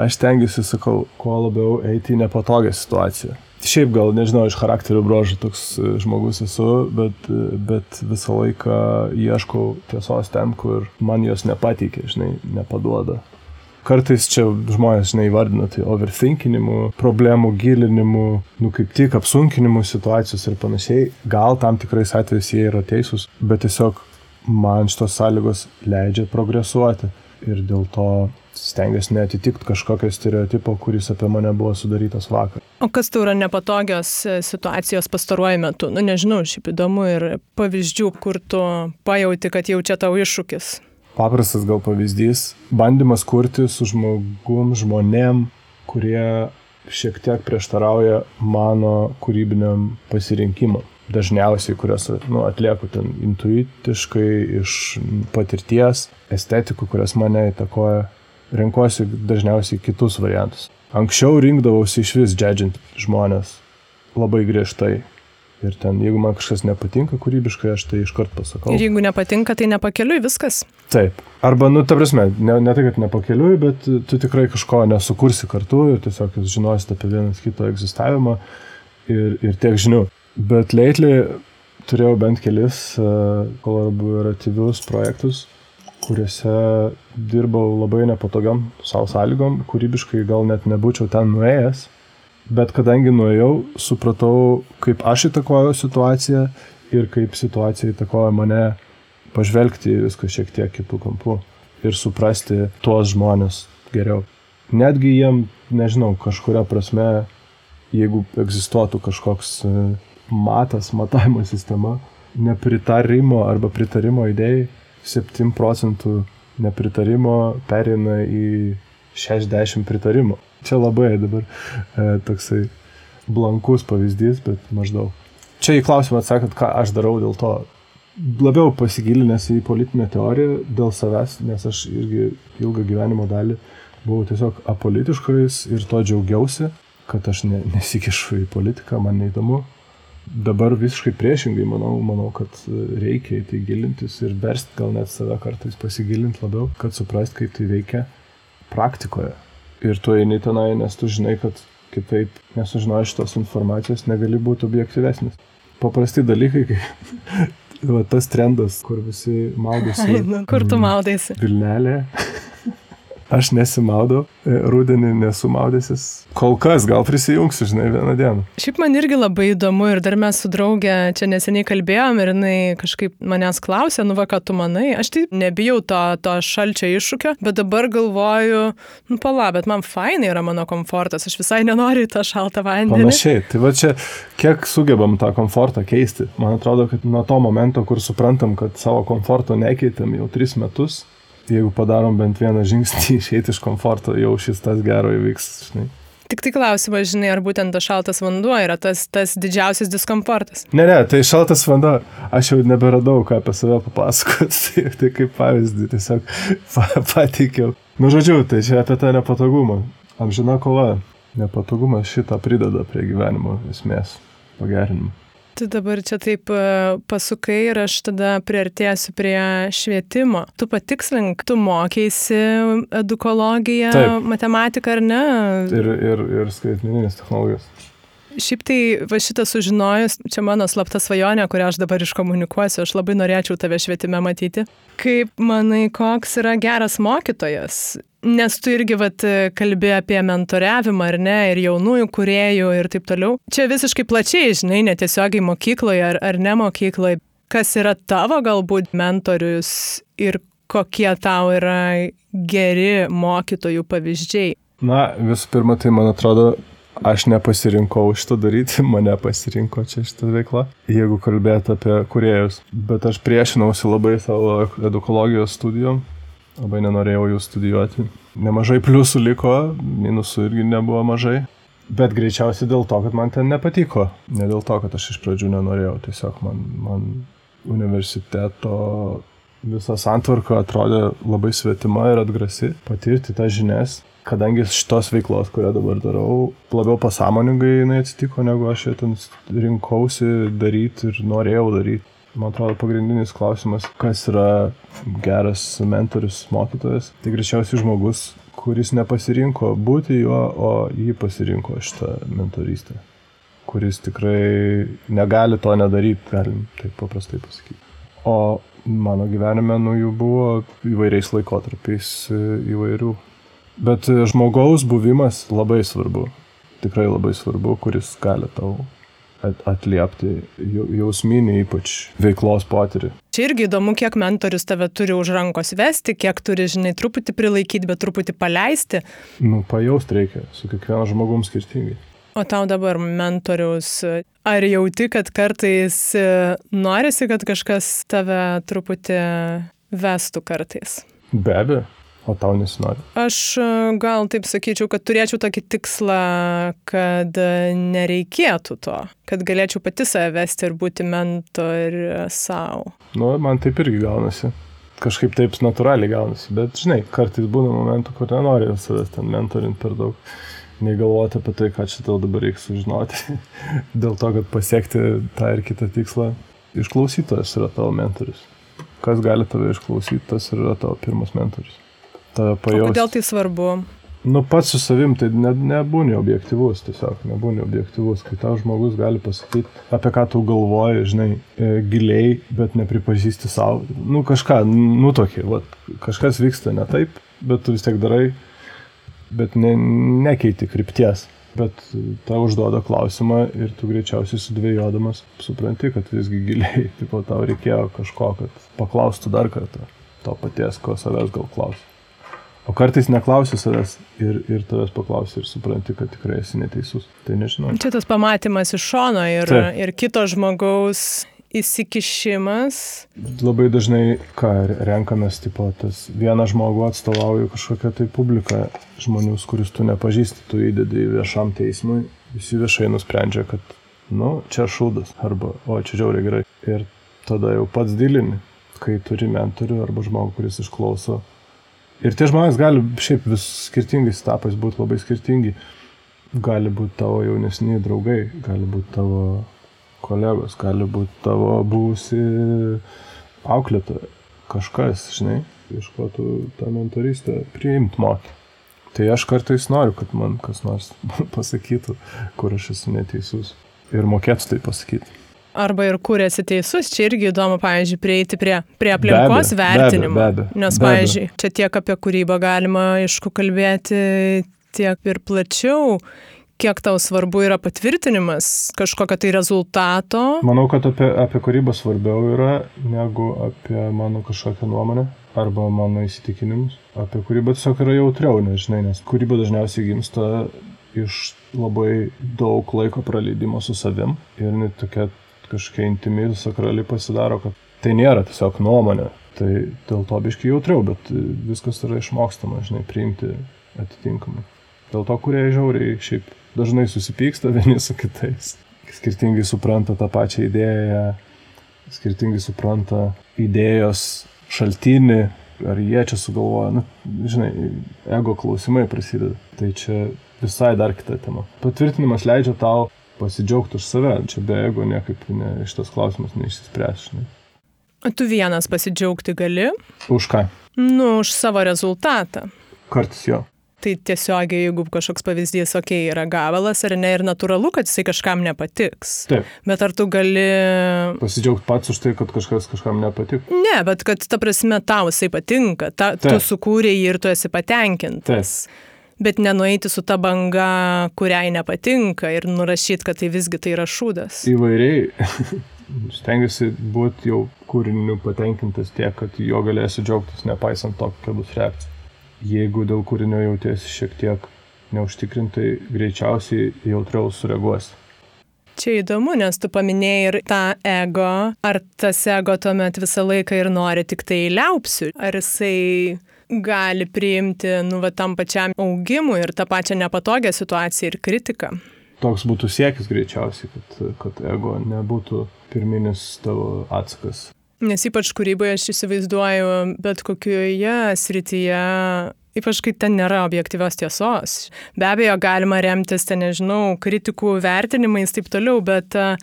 Aš tengiuosi, sakau, kuo labiau eiti į nepatogią situaciją. Šiaip gal, nežinau, iš charakterio brožų toks e, žmogus esu, bet, e, bet visą laiką ieškau tiesos ten, kur man jos nepateikė, žinai, nepaduoda. Kartais čia žmonės, žinai, vardina tai overthinkinimu, problemų gilinimu, nu kaip tik apsunkinimu situacijos ir panašiai. Gal tam tikrais atvejais jie yra teisūs, bet tiesiog man šitos sąlygos leidžia progresuoti ir dėl to stengiuosi netitikti kažkokio stereotipo, kuris apie mane buvo sudarytas vakar. O kas tau yra nepatogios e, situacijos pastaruoju metu? Nu, nežinau, šiaip įdomu ir pavyzdžių, kur tu pajauti, kad jau čia tau iššūkis. Paprastas gal pavyzdys - bandymas kurti su žmogum, žmonėm, kurie šiek tiek prieštarauja mano kūrybiniam pasirinkimam dažniausiai, kurias nu, atlieku ten intuitiškai, iš patirties, estetikų, kurias mane įtakoja, renkuosi dažniausiai kitus variantus. Anksčiau rinkdavausi iš vis džedžiant žmonės labai griežtai. Ir ten, jeigu man kažkas nepatinka kūrybiškai, aš tai iškart pasakau. Ir jeigu nepatinka, tai nepakeliui viskas. Taip. Arba, nu, ta prasme, ne, ne tai, kad nepakeliui, bet tu tikrai kažko nesukursi kartu ir tiesiog jūs žinosite apie vienas kito egzistavimą ir, ir tiek žinių. Bet lately turėjau bent kelis uh, kolaboratyvius projektus, kuriuose dirbau labai nepatogiam savo sąlygom, kūrybiškai gal net nebūčiau ten nuėjęs, bet kadangi nuėjau, supratau, kaip aš įtakoju situaciją ir kaip situacija įtakoja mane pažvelgti viską šiek tiek kitų kampų ir suprasti tuos žmonės geriau. Netgi jiem, nežinau, kažkuria prasme, jeigu egzistuotų kažkoks uh, matas, matavimo sistema, nepritarimo arba pritarimo idėjai, 7 procentų nepritarimo perina į 60 pritarimo. Čia labai dabar e, toksai blankus pavyzdys, bet maždaug. Čia į klausimą atsakant, ką aš darau dėl to. Labiau pasigilinęs į politinę teoriją dėl savęs, nes aš irgi ilgą gyvenimo dalį buvau tiesiog apolitiškais ir to džiaugiausi, kad aš ne, nesikišu į politiką, man neįdomu, Dabar visiškai priešingai, manau, manau, kad reikia į tai gilintis ir versti gal net save kartais pasigilinti labiau, kad suprast, kaip tai veikia praktikoje. Ir tu eini tenai, nes tu žinai, kad kitaip nesužinojai šitos informacijos, negali būti objektyvesnis. Paprasti dalykai, kaip va, tas trendas, kur visi maudosi. Kur tu maudaisi? Vilnelė. Aš nesimaudau, e, rudenį nesu maudęsis. Kol kas gal prisijungsiu, žinai, vieną dieną. Šiaip man irgi labai įdomu ir dar mes su draugė čia neseniai kalbėjom ir jinai kažkaip manęs klausė, nu va, ką tu manai. Aš tai nebijau to, to šalčio iššūkio, bet dabar galvoju, nu pala, bet man fainai yra mano komfortas, aš visai nenoriu į tą šaltą vandenį. Panašiai, tai va čia kiek sugebam tą komfortą keisti. Man atrodo, kad nuo to momento, kur suprantam, kad savo komforto nekeitėm jau tris metus, jeigu padarom bent vieną žingsnį išeiti iš komforto, jau šis tas gero įvyks, žinai. Tik tai klausimas, žinai, ar būtent tas šaltas vanduo yra tas, tas didžiausias diskomfortas. Ne, ne, tai šaltas vanduo, aš jau neberadau, ką apie save papasakoti, tai, tai kaip pavyzdį tiesiog pateikiau. Nu, žodžiu, tai čia apie tą nepatogumą. Amžina kova. Nepatogumas šitą prideda prie gyvenimo esmės pagerinimo. Tu dabar čia taip e, pasukai ir aš tada priartėsiu prie švietimo. Tu patikslink, tu mokėsi edukologiją, taip. matematiką ar ne? Ir, ir, ir skaitmeninės technologijos. Šiaip tai va šitą sužinojus, čia mano slapta svajonė, kurią aš dabar iškomunikuosiu, aš labai norėčiau tave švietime matyti. Kaip manai, koks yra geras mokytojas? Nes tu irgi vat, kalbė apie mentoriavimą, ar ne, ir jaunųjų kuriejų ir taip toliau. Čia visiškai plačiai, žinai, netiesiogiai mokykloje ar, ar ne mokykloje. Kas yra tavo galbūt mentorius ir kokie tau yra geri mokytojų pavyzdžiai? Na, visų pirma, tai man atrodo, aš nepasirinkau šitą daryti, mane pasirinko čia šitą veiklą, jeigu kalbėt apie kuriejus. Bet aš priešinausi labai savo edukologijos studijom, labai nenorėjau jų studijuoti. Nemažai pliusų liko, minusų irgi nebuvo mažai. Bet greičiausiai dėl to, kad man ten nepatiko. Ne dėl to, kad aš iš pradžių nenorėjau. Tiesiog man, man universiteto visa santvarka atrodė labai svetima ir atgrasi. Patirti tas žinias. Kadangi šitos veiklos, kurią dabar darau, labiau pasąmoningai jinai atsitiko, negu aš ją ten rinkausi daryti ir norėjau daryti man atrodo, pagrindinis klausimas, kas yra geras mentorius, mokytojas. Tai greičiausiai žmogus, kuris nepasirinko būti juo, o jį pasirinko šitą mentorystę. Kuris tikrai negali to nedaryti, galim taip paprastai pasakyti. O mano gyvenime, nu, jų buvo įvairiais laikotarpiais įvairių. Bet žmogaus buvimas labai svarbu. Tikrai labai svarbu, kuris gali tau atliepti jausminį ypač veiklos potyrį. Čia irgi įdomu, kiek mentorius tave turi už rankos vesti, kiek turi, žinai, truputį prilaikyti, bet truputį paleisti. Nu, pajaust reikia, su kiekvienu žmogum skirtingai. O tau dabar mentoriaus, ar jauti, kad kartais e, norisi, kad kažkas tave truputį vestų kartais? Be abejo. O tau nesinori? Aš e, gal taip sakyčiau, kad turėčiau tokį tikslą, kad nereikėtų to, kad galėčiau pati save vesti ir būti mentorė savo. Nu, man taip irgi gaunasi. Kažkaip taip natūraliai gaunasi, bet žinai, kartais būna momentų, kur nenori savęs ten mentorinti per daug, nei galvoti apie tai, ką čia tau dabar reikia sužinoti. Dėl to, kad pasiekti tą ir kitą tikslą, išklausytojas yra tavo mentorius. Kas gali tave išklausyti, tas yra tavo pirmas mentorius tave pajausti. Kodėl tai svarbu? Nu, pats su savim tai ne, nebūni objektivus, tiesiog nebūni objektivus, kai tau žmogus gali pasakyti, apie ką tu galvoji, žinai, e, giliai, bet nepripažįsti savo. Nu, kažką, nu tokį, va, kažkas vyksta ne taip, bet tu vis tiek darai, bet ne, nekeiti krypties. Bet tau užduoda klausimą ir tu greičiausiai sudvėjodamas supranti, kad visgi giliai, tipo, tau reikėjo kažko, kad paklaustų dar kartą to paties, ko savęs gal klausi. O kartais neklausi savęs ir, ir tavęs paklausi ir supranti, kad tikrai esi neteisus. Tai nežinau. Čia tas pamatymas iš šono ir, Taip. ir kito žmogaus įsikišimas. Labai dažnai, ką renkamės, tipo, tas vieną žmogų atstovauju kažkokią tai publiką žmonių, kuris tu nepažįsti, tu įdedi į viešam teismui, visi viešai nusprendžia, kad, nu, čia šūdas, arba, o, čia žiauriai gerai. Ir tada jau pats dilini, kai turi mentorių arba žmogų, kuris išklauso Ir tie žmonės gali šiaip vis skirtingais etapais būti labai skirtingi. Gali būti tavo jaunesni draugai, gali būti tavo kolegos, gali būti tavo būsi auklėtoja. Kažkas, žinai, iš ko tu tą mentorystę priimt moki. Tai aš kartais noriu, kad man kas nors pasakytų, kur aš esu neteisus. Ir mokėtų tai pasakyti. Arba ir kur esi teisus, čia irgi įdomu, pavyzdžiui, prieiti prie, prie aplinkos be abejo, vertinimo. Be abejo, be abejo, Nes, pavyzdžiui, čia tiek apie kūrybą galima, aišku, kalbėti tiek ir plačiau kiek tau svarbu yra patvirtinimas kažkokio tai rezultato? Manau, kad apie, apie kūrybą svarbiau yra negu apie mano kažkokią nuomonę arba mano įsitikinimus. Apie kūrybą tiesiog yra jautriau, nežinai, nes kūryba dažniausiai gimsta iš labai daug laiko praleidimo su savim ir net tokia kažkokia intimi sakrali pasidaro, kad tai nėra tiesiog nuomonė. Tai dėl to biškai jautriau, bet viskas yra išmokstama, žinai, priimti atitinkamai. Dėl to, kurie žiauriai šiaip dažnai susipyksta vieni su kitais. Skirtingai supranta tą pačią idėją, skirtingai supranta idėjos šaltinį, ar jie čia sugalvoja, nu, žinai, ego klausimai prasideda. Tai čia visai dar kita tema. Patvirtinimas leidžia tau pasidžiaugti už save, čia be ego niekaip ne, šitas klausimas neišsispręs. O tu vienas pasidžiaugti gali? Už ką? Nu, už savo rezultatą. Kartais jo. Tai tiesiogiai, jeigu kažkoks pavyzdys, okei, okay, yra gabalas ar ne, ir natūralu, kad jisai kažkam nepatiks. Taip. Bet ar tu gali... Pasidžiaugti pats už tai, kad kažkas kažkam nepatiko? Ne, bet kad ta prasme tau jisai patinka, ta, Taip. tu sukūrėjai ir tu esi patenkintas. Taip. Bet nenueiti su ta banga, kuriai nepatinka ir nurašyti, kad tai visgi tai yra šūdas. Įvairiai. Stengiuosi būti jau kūriniu patenkintas tiek, kad jo galėsiu džiaugtis, nepaisant to, kokia bus reakcija jeigu dėl kūrinio jautiesi šiek tiek neužtikrintai, greičiausiai jautriau sureaguosi. Čia įdomu, nes tu paminėjai ir tą ego. Ar tas ego tuomet visą laiką ir nori tik tai liaupsių? Ar jisai gali priimti, nu, va, tam pačiam augimui ir tą pačią nepatogią situaciją ir kritiką? Toks būtų siekis greičiausiai, kad, kad ego nebūtų pirminis tavo atsakas. Nes ypač kūryboje aš įsivaizduoju, bet kokioje srityje, ypač kai ten nėra objektyvios tiesos. Be abejo, galima remtis, ten nežinau, kritikų vertinimais ir taip toliau, bet a,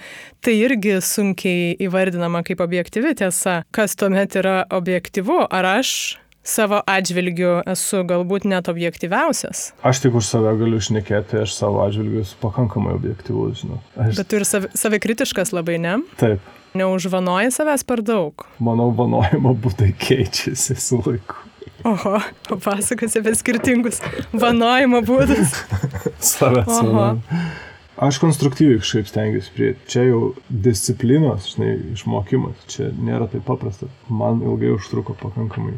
tai irgi sunkiai įvardinama kaip objektyvi tiesa. Kas tuomet yra objektyvu? Ar aš savo atžvilgiu esu galbūt net objektyviausias. Aš tik už save galiu šnekėti, aš savo atžvilgiu esu pakankamai objektyvus, žinau. Aš... Bet tu ir savikritiškas labai, ne? Taip. Neužvanoji savęs per daug? Manau, vanojimo būdai keičiasi su laiku. Oho, papasakosi apie skirtingus vanojimo būdus. savęs. Aš konstruktyviai kažkaip stengiuosi prie. Čia jau disciplinos, žinai, išmokimas. Čia nėra taip paprasta. Man ilgai užtruko pakankamai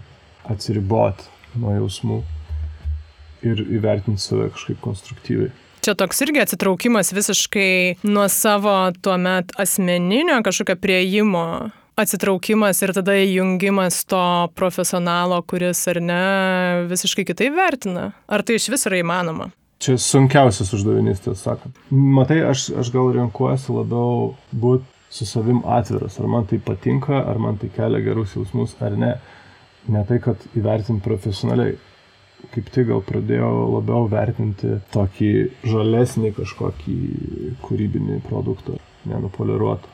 atsiriboti nuo jausmų ir įvertinti save kažkaip konstruktyviai. Čia toks irgi atsitraukimas visiškai nuo savo tuomet asmeninio kažkokio prieimo atsitraukimas ir tada įjungimas to profesionalo, kuris ar ne visiškai kitaip vertina. Ar tai iš vis yra įmanoma? Čia sunkiausias uždavinys, tiesą sakant. Matai, aš, aš gal renkuosi labiau būti su savim atviras, ar man tai patinka, ar man tai kelia gerus jausmus, ar ne. Ne tai, kad įvertint profesionaliai kaip tik gal pradėjau labiau vertinti tokį žalesnį kažkokį kūrybinį produktą, nenupoliruotą.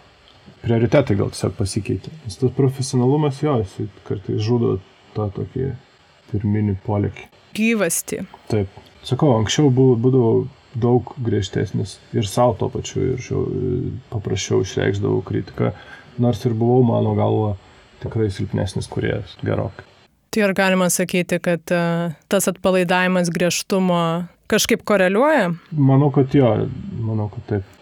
Prioritetai gal tiesiog pasikeitė. Nes tas profesionalumas jo, jis kartais žudo tą tokį pirminį polėkį. Gyvasti. Taip. Sakau, anksčiau būdavau daug griežtesnis ir savo to pačiu ir šiau, paprasčiau išreikšdavau kritiką, nors ir buvau mano galva tikrai silpnesnis kuriejas gerokai. Tai ar galima sakyti, kad uh, tas atpalaidavimas griežtumo kažkaip koreliuoja? Manau, kad jo, manau, kad taip.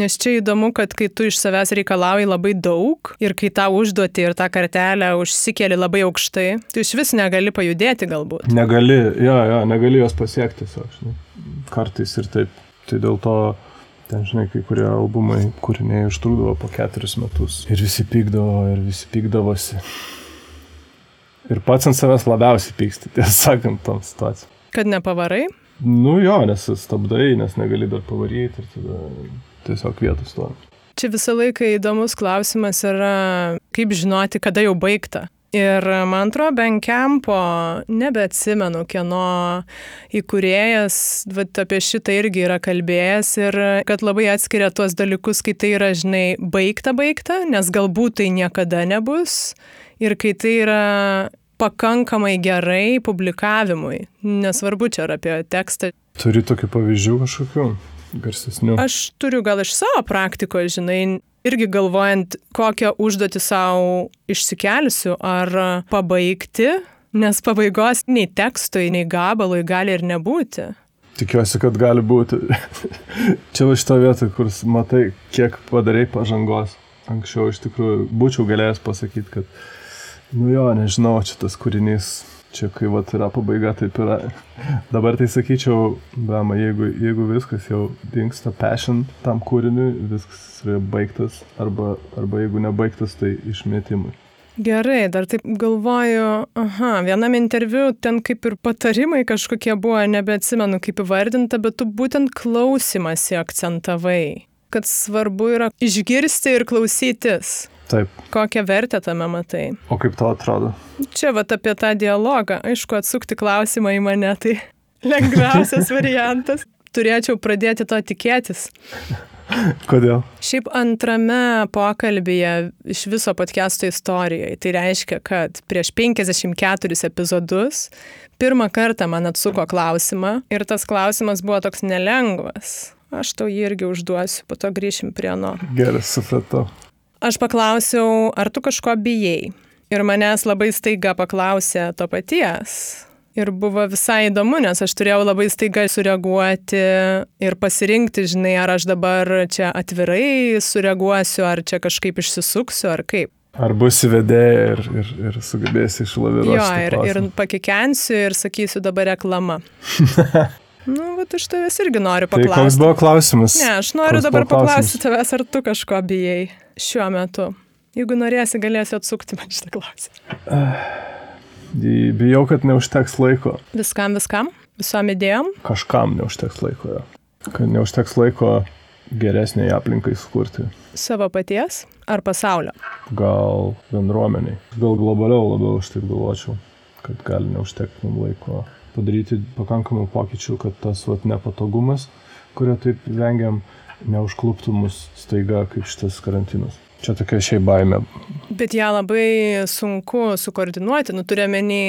Nes čia įdomu, kad kai tu iš savęs reikalauji labai daug ir kai tą užduoti ir tą kartelę užsikeli labai aukštai, tu iš vis negali pajudėti galbūt. Negali, jo, jo, negali jos pasiekti tiesiog, žinai. Kartais ir taip. Tai dėl to ten, žinai, kai kurie albumai, kūriniai užtrūdavo po keturis metus. Ir visi pykdavo, ir visi pykdavosi ir pats ant savęs labiausiai pyksti, tiesą sakant, tom situacijom. Kad nepavarai? Nu jo, nes stabdai, nes negali dar pavaryti ir tada tiesiog vietos to. Čia visą laiką įdomus klausimas yra, kaip žinoti, kada jau baigta. Ir man atrodo, Benkempo, nebeatsimenu, kieno įkūrėjas, bet apie šitą irgi yra kalbėjęs ir kad labai atskiria tuos dalykus, kai tai yra, žinai, baigta, baigta, nes galbūt tai niekada nebus. Ir kai tai yra pakankamai gerai publikavimui. Nesvarbu čia ar apie tekstą. Turi tokių pavyzdžių kažkokių garsesnių? Aš turiu gal iš savo praktikos, žinai, irgi galvojant, kokią užduotį savo išsikelsiu, ar pabaigti, nes pabaigos nei tekstui, nei gabalui gali ir nebūti. Tikiuosi, kad gali būti. Čia va šito vietoj, kur matai, kiek padarai pažangos. Anksčiau iš tikrųjų būčiau galėjęs pasakyti, kad, nu jo, nežinau, čia tas kūrinys, čia kai va yra pabaiga, taip yra. Dabar tai sakyčiau, bema, jeigu, jeigu viskas jau dinksta passion tam kūriniui, viskas yra baigtas, arba, arba jeigu nebaigtas, tai išmetimui. Gerai, dar taip galvoju, aha, vienam interviu ten kaip ir patarimai kažkokie buvo, nebeatsimenu kaip įvardinta, bet tu būtent klausimasi akcentavai, kad svarbu yra išgirsti ir klausytis. Taip. Kokią vertę tame matai? O kaip tau atrodo? Čia va apie tą dialogą, aišku, atsukti klausimą į mane, tai lengviausias variantas. Turėčiau pradėti to tikėtis. Kodėl? Šiaip antrame pokalbėje iš viso podcast'o istorijoje, tai reiškia, kad prieš 54 epizodus pirmą kartą man atsuko klausimą ir tas klausimas buvo toks nelengvas. Aš tau jį irgi užduosiu, po to grįšim prie no. Gerai, supratau. Aš paklausiau, ar tu kažko bijai? Ir manęs labai staiga paklausė to paties. Ir buvo visai įdomu, nes aš turėjau labai staiga sureaguoti ir pasirinkti, žinai, ar aš dabar čia atvirai sureaguosiu, ar čia kažkaip išsisuksiu, ar kaip. Ar bus įvedėja ir, ir, ir sugebėsi išlaviruoti. Jo, ir, ir pakikensiu ir sakysiu dabar reklama. nu, bet iš tavęs irgi noriu paklausti. Tai koks buvo klausimas? Ne, aš noriu koks dabar paklausti tavęs, ar tu kažko bijai šiuo metu. Jeigu norėsi, galėsi atsukti man šitą klausimą. Uh. Bijau, kad neužteks laiko. Viskam, viskam? Visom idėjom? Kažkam neužteks laiko, jo. Kad neužteks laiko geresniai aplinkai sukurti. Savo paties ar pasaulio? Gal bendruomeniai. Gal globaliau labiau aš taip galvočiau, kad gali neužtekti mums laiko padaryti pakankamų pokyčių, kad tas vat, nepatogumas, kurio taip vengiam, neužkluptų mus staiga kaip šitas karantinas. Čia tokia šiaip baime. Bet ją labai sunku sukoordinuoti, nu turiuomenį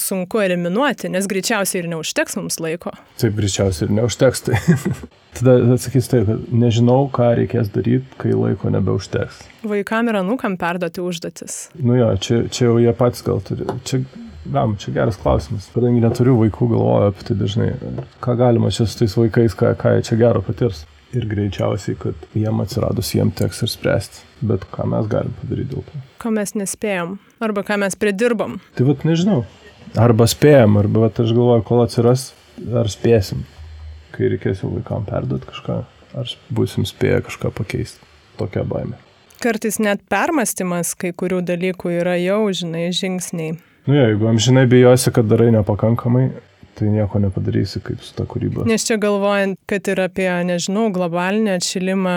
sunku eliminuoti, nes greičiausiai ir neužteks mums laiko. Taip, greičiausiai ir neužteks. Tai. Tada atsakys taip, kad nežinau, ką reikės daryti, kai laiko nebeužteks. Vaikam ir anukam perduoti užduotis. Nu jo, čia, čia jau jie patys gal turi. Čia, Ram, čia geras klausimas. Kadangi neturiu vaikų, galvoju apie tai dažnai. Ką galima čia su tais vaikais, ką, ką jie čia gero patirs ir greičiausiai, kad jiem atsiradus jiem teks ir spręsti. Bet ką mes galim padaryti dėl to? Ko mes nespėjom, arba ką mes pridirbam. Tai vad nežinau. Arba spėjom, arba vat, aš galvoju, kol atsiras, ar spėsim, kai reikės jau vaikam perduoti kažką, ar būsim spėję kažką pakeisti. Tokia baime. Kartais net permastymas kai kurių dalykų yra jau, žinai, žingsniai. Nu, ja, jeigu amžinai bijosi, kad darai nepakankamai, tai nieko nepadarysi kaip su ta kūryba. Nes čia galvojant, kad ir apie, nežinau, globalinį atšilimą,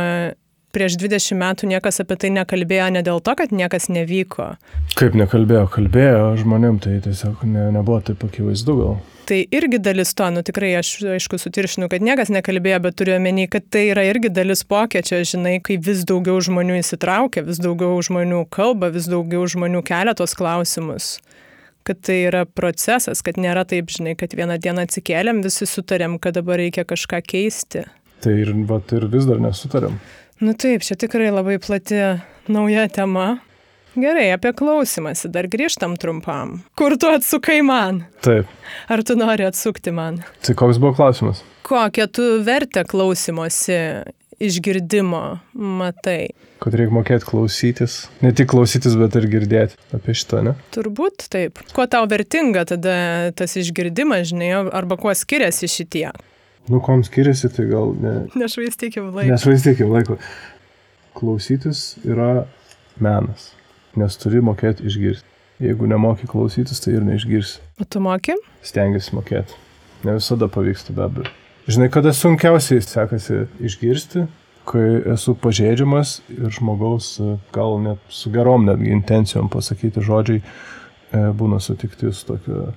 prieš 20 metų niekas apie tai nekalbėjo ne dėl to, kad niekas nevyko. Kaip nekalbėjo, kalbėjo žmonėm, tai tiesiog ne, nebuvo taip akivaizdu gal. Tai irgi dalis to, nu tikrai aš aišku sutiršinu, kad niekas nekalbėjo, bet turiu omeny, kad tai yra irgi dalis pokyčio, žinai, kai vis daugiau žmonių įsitraukia, vis daugiau žmonių kalba, vis daugiau žmonių kelia tos klausimus kad tai yra procesas, kad nėra taip, žinai, kad vieną dieną atsikėlėm, visi sutarėm, kad dabar reikia kažką keisti. Tai ir, vat, ir vis dar nesutarėm. Nu taip, čia tikrai labai plati nauja tema. Gerai, apie klausimąsi dar grįžtam trumpam. Kur tu atsukai man? Taip. Ar tu nori atsukti man? Tai koks buvo klausimas? Kokią tu vertę klausimosi išgirdimo matai? Kad reikia mokėti klausytis. Ne tik klausytis, bet ir girdėti apie šitą, ne? Turbūt taip. Kuo tau vertinga tada tas išgirdimas, žinai, arba kuo skiriasi šitie? Nu, kom skiriasi, tai gal ne. Nešvaistykim laiko. Nešvaistykim laiko. Klausytis yra menas, nes turi mokėti išgirsti. Jeigu nemoki klausytis, tai ir neišgirsi. O tu moki? Stengiasi mokėti. Ne visada pavyksta be abejo. Žinai, kada sunkiausiai sekasi išgirsti, kai esu pažeidžiamas ir žmogaus gal net su gerom netgi intencijom pasakyti žodžiai e, būna sutikti su tokiu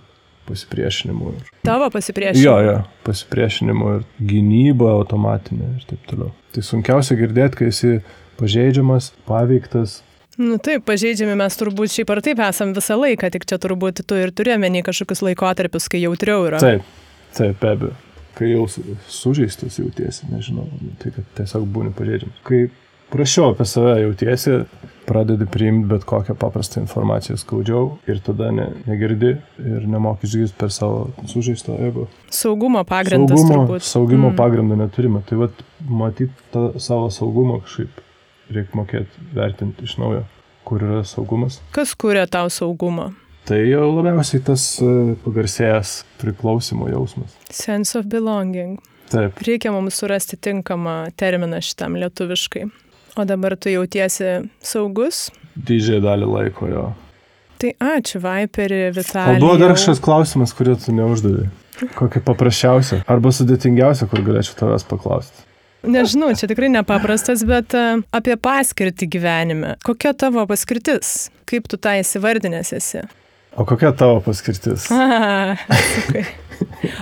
pasipriešinimu. Tavo pasipriešinimu? Jo, jo, pasipriešinimu ir gynyba automatinė ir taip toliau. Tai sunkiausia girdėti, kai esi pažeidžiamas, paveiktas. Nu taip, pažeidžiami mes turbūt šiaip ar taip esam visą laiką, tik čia turbūt tu ir turėjome nei kažkokius laikotarpius, kai jautriau yra. Taip, taip, be abejo kai jau sužeistas jautiesi, nežinau, tai kad tiesiog būni pažeidžiamas. Kai prašiau apie save jautiesi, pradedi priimti bet kokią paprastą informaciją skaudžiau ir tada ne, negirdi ir nemoki išgirsti per savo sužeistą ego. Saugumo pagrindas. Saugumo, turbūt. saugimo Mm. pagrindo neturime. Tai vad matyti tą savo saugumą kažkaip reikia mokėti vertinti iš naujo, kur yra saugumas. Kas kuria tau saugumą? Tai jau labiausiai tas e, pagarsėjęs priklausimo jausmas. Sense of belonging. Taip, Reikia mums surasti tinkamą terminą šitam lietuviškai. O dabar tu jautiesi saugus? didžiąją dalį laiko jo. Tai ačiū, Viperi, O Vitalijai. buvo dar kažkas klausimas, kurį tu neuždavai. Kokį paprasčiausią arba sudėtingiausią, kur galėčiau tavęs paklausti. Nežinau, čia tikrai nepaprastas, bet e, apie paskirtį gyvenime. Kokia tavo paskirtis? Kaip tu tą įsivardinęs esi? O kokia tavo paskirtis? A.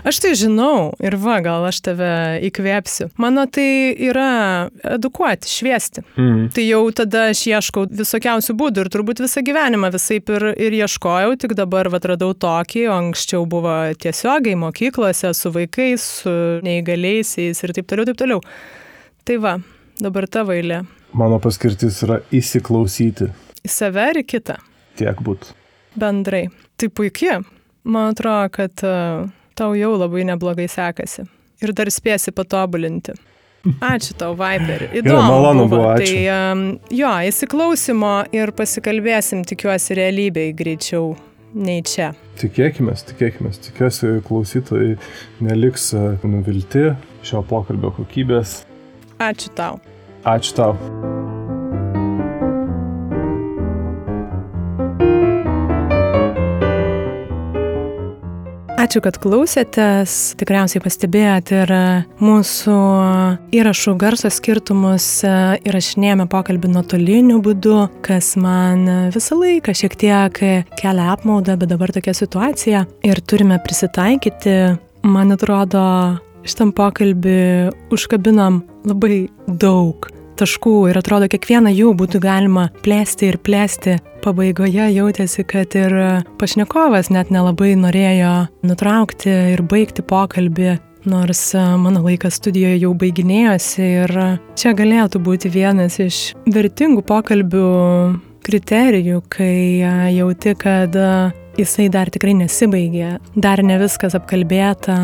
Aš tai žinau ir va, gal aš tave įkvėpsiu. Mano tai yra edukuoti, šviesti. Mm. Tai jau tada aš ieškau visokiausių būdų ir turbūt visą gyvenimą visai ir, ir ieškojau, tik dabar atradau tokį, o anksčiau buvo tiesiogiai mokyklose su vaikais, su neįgaliaisiais ir taip toliau, taip toliau. Tai va, dabar tavo eilė. Mano paskirtis yra įsiklausyti. Į save ir kitą. Tiek būt. Bendrai. Tai puikiai. Man atrodo, kad uh, tau jau labai neblogai sekasi. Ir dar spėsi patobulinti. Ačiū tau, Viper. Įdomu. malonu buvo, ačiū. Tai um, jo, įsiklausimo ir pasikalbėsim, tikiuosi, realybėj greičiau nei čia. Tikėkime, tikėkime. Tikiuosi, klausytojai neliks e, nuvilti šio pokalbio kokybės. Ačiū tau. Ačiū tau. Ačiū, kad klausėtės. Tikriausiai pastebėjot ir mūsų įrašų garso skirtumus įrašinėjame pokalbį nuotoliniu būdu, kas man visą laiką šiek tiek kelia apmaudą, bet dabar tokia situacija ir turime prisitaikyti. Man atrodo, šitam pokalbį užkabinom labai daug taškų ir atrodo, kiekvieną jų būtų galima plėsti ir plėsti. Pabaigoje jautėsi, kad ir pašnekovas net nelabai norėjo nutraukti ir baigti pokalbį, nors mano laikas studijoje jau baiginėjosi ir čia galėtų būti vienas iš vertingų pokalbių kriterijų, kai jauti, kad jisai dar tikrai nesibaigė, dar ne viskas apkalbėta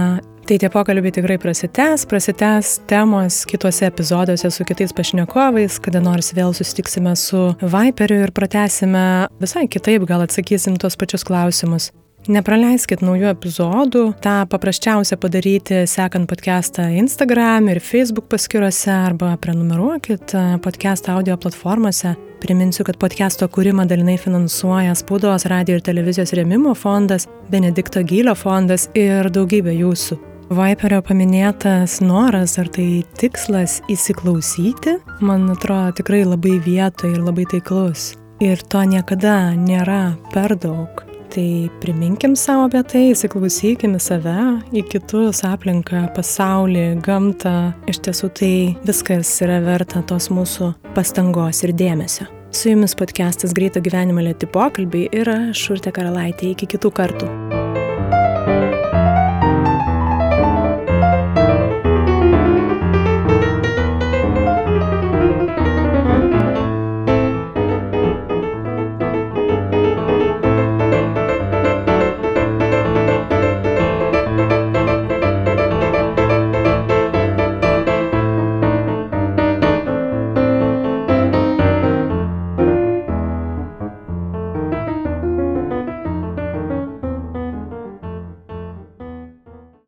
Tai tie pokalbiai tikrai prasitęs, prasitęs temos kituose epizoduose su kitais pašnekovais, kada nors vėl susitiksime su Viperiu ir pratęsime visai kitaip, gal atsakysim tuos pačius klausimus. Nepraleiskit naujų epizodų, tą paprasčiausia padaryti sekant podcastą Instagram ir Facebook paskyrose arba prenumeruokit podcastą audio platformose. Priminsiu, kad podcast'o kūrimą dalinai finansuoja Spaudos, radio ir televizijos rėmimo fondas, Benedikto Gylio fondas ir daugybė jūsų. Viperio paminėtas noras ar tai tikslas įsiklausyti, man atrodo tikrai labai vietoje ir labai taiklus. Ir to niekada nėra per daug. Tai priminkim savo apie tai, įsiklausykim į save, į kitus, aplinką, pasaulį, gamtą. Iš tiesų tai viskas yra verta tos mūsų pastangos ir dėmesio. Su jumis podcastas Greito gyvenimo lėti pokalbiai ir aš Urte Karalaitė. Iki kitų kartų.